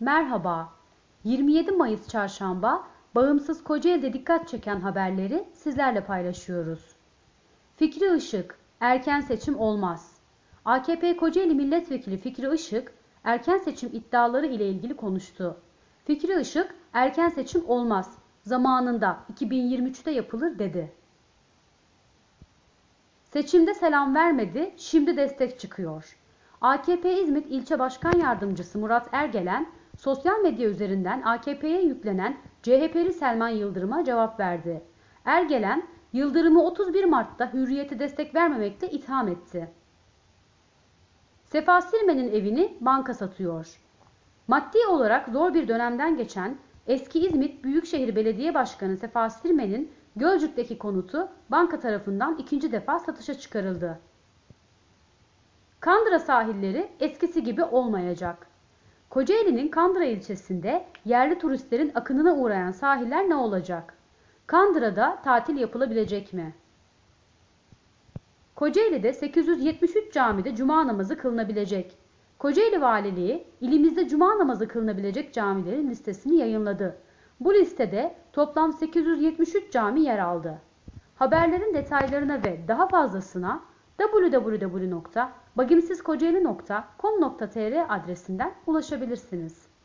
Merhaba. 27 Mayıs Çarşamba bağımsız Kocaeli'de dikkat çeken haberleri sizlerle paylaşıyoruz. Fikri Işık, erken seçim olmaz. AKP Kocaeli Milletvekili Fikri Işık, erken seçim iddiaları ile ilgili konuştu. Fikri Işık, erken seçim olmaz. Zamanında 2023'te yapılır dedi. Seçimde selam vermedi, şimdi destek çıkıyor. AKP İzmit İlçe Başkan Yardımcısı Murat Ergelen, sosyal medya üzerinden AKP'ye yüklenen CHP'li Selman Yıldırım'a cevap verdi. Ergelen, Yıldırım'ı 31 Mart'ta hürriyete destek vermemekte itham etti. Sefa Silmen'in evini banka satıyor. Maddi olarak zor bir dönemden geçen eski İzmit Büyükşehir Belediye Başkanı Sefa Silmen'in Gölcük'teki konutu banka tarafından ikinci defa satışa çıkarıldı. Kandıra sahilleri eskisi gibi olmayacak. Kocaeli'nin Kandıra ilçesinde yerli turistlerin akınına uğrayan sahiller ne olacak? Kandıra'da tatil yapılabilecek mi? Kocaeli'de 873 camide cuma namazı kılınabilecek. Kocaeli Valiliği ilimizde cuma namazı kılınabilecek camilerin listesini yayınladı. Bu listede toplam 873 cami yer aldı. Haberlerin detaylarına ve daha fazlasına www.bagimsizkocaeli.com.tr adresinden ulaşabilirsiniz.